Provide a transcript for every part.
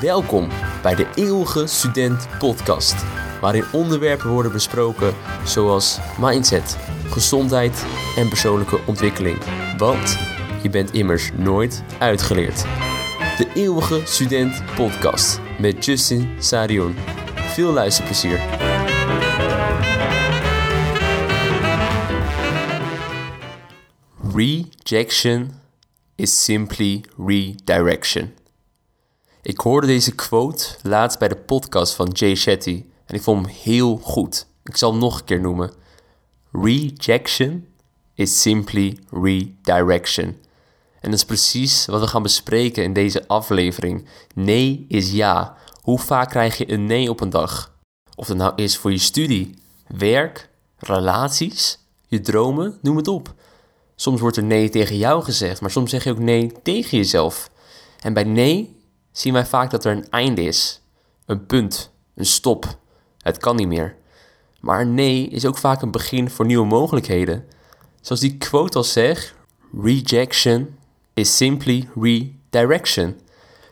Welkom bij de Eeuwige Student Podcast, waarin onderwerpen worden besproken zoals mindset, gezondheid en persoonlijke ontwikkeling. Want je bent immers nooit uitgeleerd. De Eeuwige Student Podcast met Justin Sarion. Veel luisterplezier. Rejection is simply redirection. Ik hoorde deze quote laatst bij de podcast van Jay Shetty en ik vond hem heel goed. Ik zal hem nog een keer noemen. Rejection is simply redirection. En dat is precies wat we gaan bespreken in deze aflevering. Nee is ja. Hoe vaak krijg je een nee op een dag? Of het nou is voor je studie, werk, relaties, je dromen, noem het op. Soms wordt er nee tegen jou gezegd, maar soms zeg je ook nee tegen jezelf. En bij nee zien wij vaak dat er een einde is. Een punt, een stop. Het kan niet meer. Maar nee is ook vaak een begin voor nieuwe mogelijkheden. Zoals die quote al zegt: Rejection is simply redirection.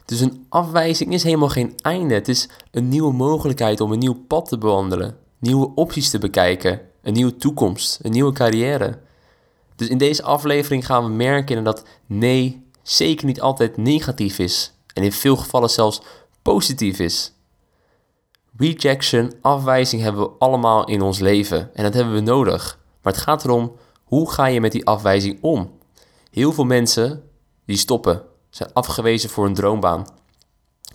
Dus een afwijzing is helemaal geen einde. Het is een nieuwe mogelijkheid om een nieuw pad te bewandelen, nieuwe opties te bekijken, een nieuwe toekomst, een nieuwe carrière. Dus in deze aflevering gaan we merken dat nee zeker niet altijd negatief is en in veel gevallen zelfs positief is. Rejection, afwijzing hebben we allemaal in ons leven en dat hebben we nodig. Maar het gaat erom, hoe ga je met die afwijzing om? Heel veel mensen die stoppen, zijn afgewezen voor een droombaan,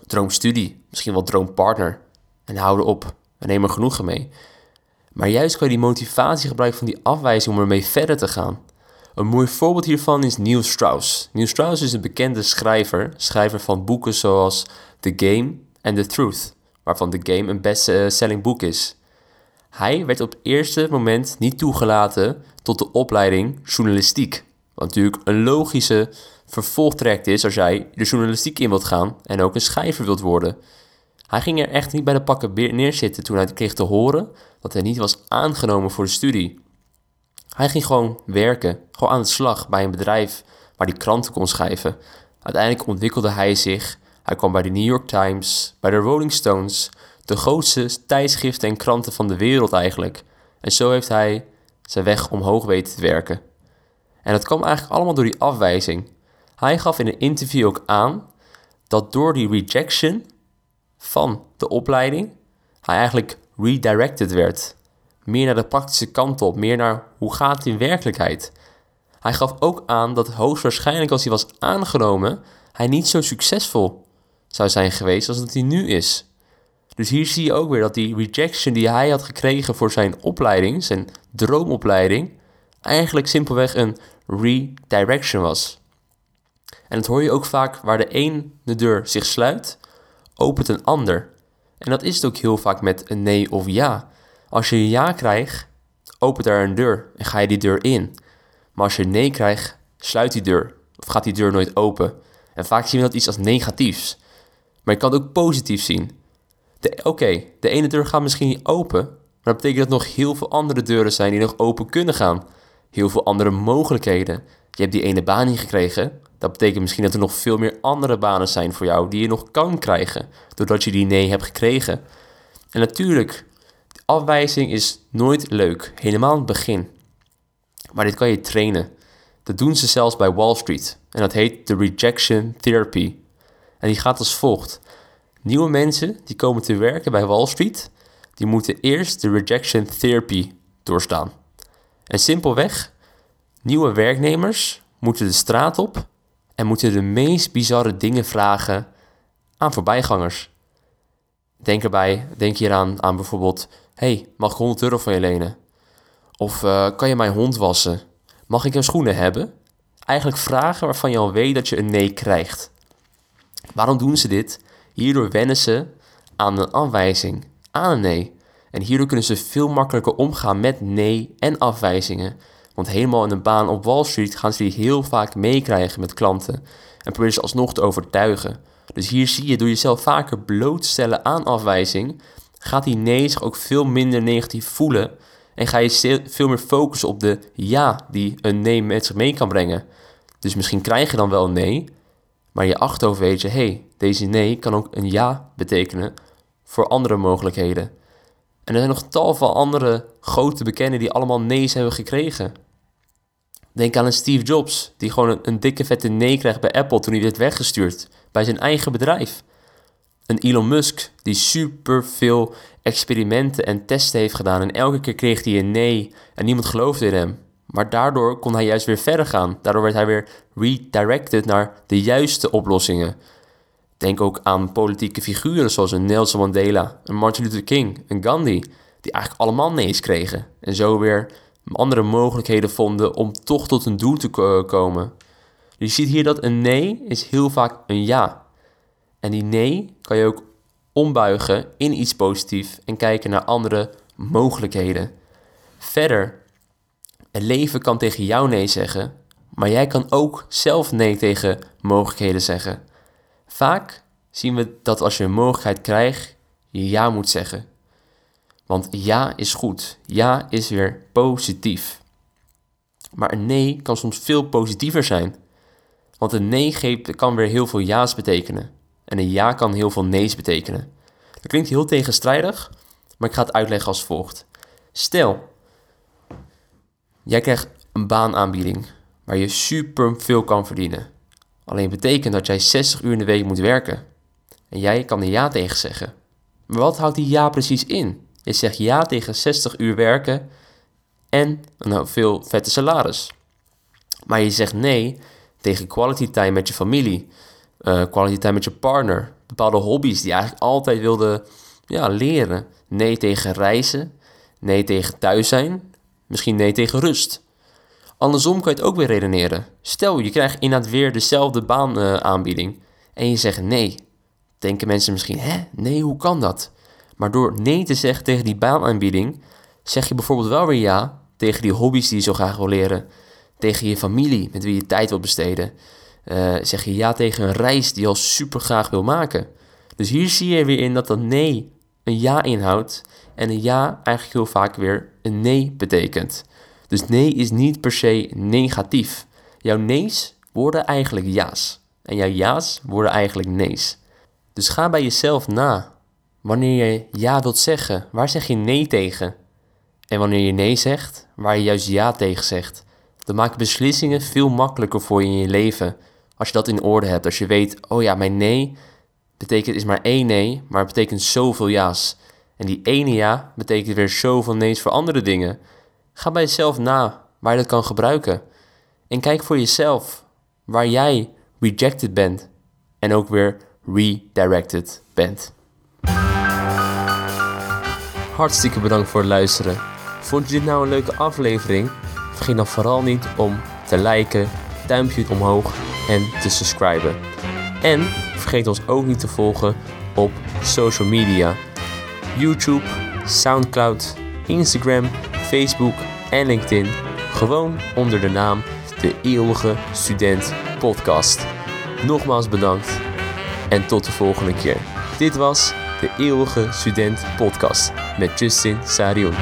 droomstudie, misschien wel droompartner en houden op en nemen genoegen mee. Maar juist kan je die motivatie gebruiken van die afwijzing om ermee verder te gaan. Een mooi voorbeeld hiervan is Neil Strauss. Neil Strauss is een bekende schrijver, schrijver van boeken zoals The Game en The Truth, waarvan The Game een best-selling boek is. Hij werd op het eerste moment niet toegelaten tot de opleiding journalistiek, wat natuurlijk een logische vervolgtraject is als jij de journalistiek in wilt gaan en ook een schrijver wilt worden. Hij ging er echt niet bij de pakken neerzitten toen hij kreeg te horen dat hij niet was aangenomen voor de studie. Hij ging gewoon werken, gewoon aan de slag bij een bedrijf waar hij kranten kon schrijven. Uiteindelijk ontwikkelde hij zich. Hij kwam bij de New York Times, bij de Rolling Stones, de grootste tijdschriften en kranten van de wereld eigenlijk. En zo heeft hij zijn weg omhoog weten te werken. En dat kwam eigenlijk allemaal door die afwijzing. Hij gaf in een interview ook aan dat door die rejection van de opleiding hij eigenlijk redirected werd meer naar de praktische kant op, meer naar hoe gaat het in werkelijkheid. Hij gaf ook aan dat hoogstwaarschijnlijk als hij was aangenomen, hij niet zo succesvol zou zijn geweest als dat hij nu is. Dus hier zie je ook weer dat die rejection die hij had gekregen voor zijn opleiding, zijn droomopleiding, eigenlijk simpelweg een redirection was. En dat hoor je ook vaak waar de ene deur zich sluit, opent een ander. En dat is het ook heel vaak met een nee of ja. Als je ja krijgt, opent er een deur en ga je die deur in. Maar als je nee krijgt, sluit die deur of gaat die deur nooit open. En vaak zien we dat iets als negatiefs. Maar je kan het ook positief zien. Oké, de ene deur gaat misschien niet open, maar dat betekent dat nog heel veel andere deuren zijn die nog open kunnen gaan. Heel veel andere mogelijkheden. Je hebt die ene baan niet gekregen. Dat betekent misschien dat er nog veel meer andere banen zijn voor jou die je nog kan krijgen, doordat je die nee hebt gekregen. En natuurlijk, Afwijzing is nooit leuk, helemaal in het begin. Maar dit kan je trainen. Dat doen ze zelfs bij Wall Street. En dat heet de rejection therapy. En die gaat als volgt. Nieuwe mensen die komen te werken bij Wall Street, die moeten eerst de rejection therapy doorstaan. En simpelweg, nieuwe werknemers moeten de straat op en moeten de meest bizarre dingen vragen aan voorbijgangers. Denk erbij, denk hier aan, aan bijvoorbeeld hey, mag ik 100 euro van je lenen? Of uh, kan je mijn hond wassen? Mag ik een schoenen hebben? Eigenlijk vragen waarvan je al weet dat je een nee krijgt. Waarom doen ze dit? Hierdoor wennen ze aan een afwijzing, aan een nee. En hierdoor kunnen ze veel makkelijker omgaan met nee en afwijzingen. Want helemaal in een baan op Wall Street gaan ze die heel vaak meekrijgen met klanten. En proberen ze alsnog te overtuigen. Dus hier zie je door jezelf vaker blootstellen aan afwijzing, gaat die nee zich ook veel minder negatief voelen. En ga je veel meer focussen op de ja die een nee met zich mee kan brengen. Dus misschien krijg je dan wel een nee, Maar je achterhoofd weet je, hey, deze nee kan ook een ja betekenen voor andere mogelijkheden. En er zijn nog tal van andere grote bekenden die allemaal nee's hebben gekregen. Denk aan een Steve Jobs, die gewoon een, een dikke vette nee krijgt bij Apple toen hij werd weggestuurd bij zijn eigen bedrijf. Een Elon Musk die super veel experimenten en testen heeft gedaan en elke keer kreeg hij een nee en niemand geloofde in hem. Maar daardoor kon hij juist weer verder gaan. Daardoor werd hij weer redirected naar de juiste oplossingen. Denk ook aan politieke figuren zoals een Nelson Mandela, een Martin Luther King, een Gandhi, die eigenlijk allemaal nee's kregen. En zo weer andere mogelijkheden vonden om toch tot een doel te komen. Je ziet hier dat een nee is heel vaak een ja. En die nee kan je ook ombuigen in iets positiefs en kijken naar andere mogelijkheden. Verder, het leven kan tegen jou nee zeggen, maar jij kan ook zelf nee tegen mogelijkheden zeggen. Vaak zien we dat als je een mogelijkheid krijgt, je ja moet zeggen. Want ja is goed, ja is weer positief. Maar een nee kan soms veel positiever zijn. Want een nee kan weer heel veel ja's betekenen. En een ja kan heel veel nee's betekenen. Dat klinkt heel tegenstrijdig, maar ik ga het uitleggen als volgt. Stel, jij krijgt een baanaanbieding waar je super veel kan verdienen. Alleen betekent dat jij 60 uur in de week moet werken. En jij kan er ja tegen zeggen. Maar wat houdt die ja precies in? Je zegt ja tegen 60 uur werken en een veel vette salaris. Maar je zegt nee tegen quality time met je familie, uh, quality time met je partner, bepaalde hobby's die je eigenlijk altijd wilde ja, leren. Nee tegen reizen, nee tegen thuis zijn, misschien nee tegen rust. Andersom kan je het ook weer redeneren. Stel, je krijgt inderdaad weer dezelfde baanaanbieding en je zegt nee. Denken mensen misschien, hè, nee, hoe kan dat? Maar door nee te zeggen tegen die baanaanbieding, zeg je bijvoorbeeld wel weer ja tegen die hobby's die je zo graag wil leren. Tegen je familie met wie je tijd wil besteden. Uh, zeg je ja tegen een reis die je al super graag wil maken. Dus hier zie je weer in dat dat nee een ja inhoudt. En een ja eigenlijk heel vaak weer een nee betekent. Dus nee is niet per se negatief. Jouw nee's worden eigenlijk ja's. En jouw ja's worden eigenlijk nee's. Dus ga bij jezelf na. Wanneer je ja wilt zeggen, waar zeg je nee tegen? En wanneer je nee zegt, waar je juist ja tegen zegt. Dan maken beslissingen veel makkelijker voor je in je leven. Als je dat in orde hebt. Als je weet, oh ja, mijn nee betekent is maar één nee, maar het betekent zoveel ja's. En die ene ja betekent weer zoveel nee's voor andere dingen. Ga bij jezelf na waar je dat kan gebruiken. En kijk voor jezelf waar jij rejected bent en ook weer redirected bent. Hartstikke bedankt voor het luisteren. Vond je dit nou een leuke aflevering? Vergeet dan vooral niet om te liken, duimpje omhoog en te subscriben. En vergeet ons ook niet te volgen op social media. YouTube, Soundcloud, Instagram, Facebook en LinkedIn. Gewoon onder de naam De Eeuwige Student Podcast. Nogmaals bedankt en tot de volgende keer. Dit was De Eeuwige Student Podcast met Justin Sarion.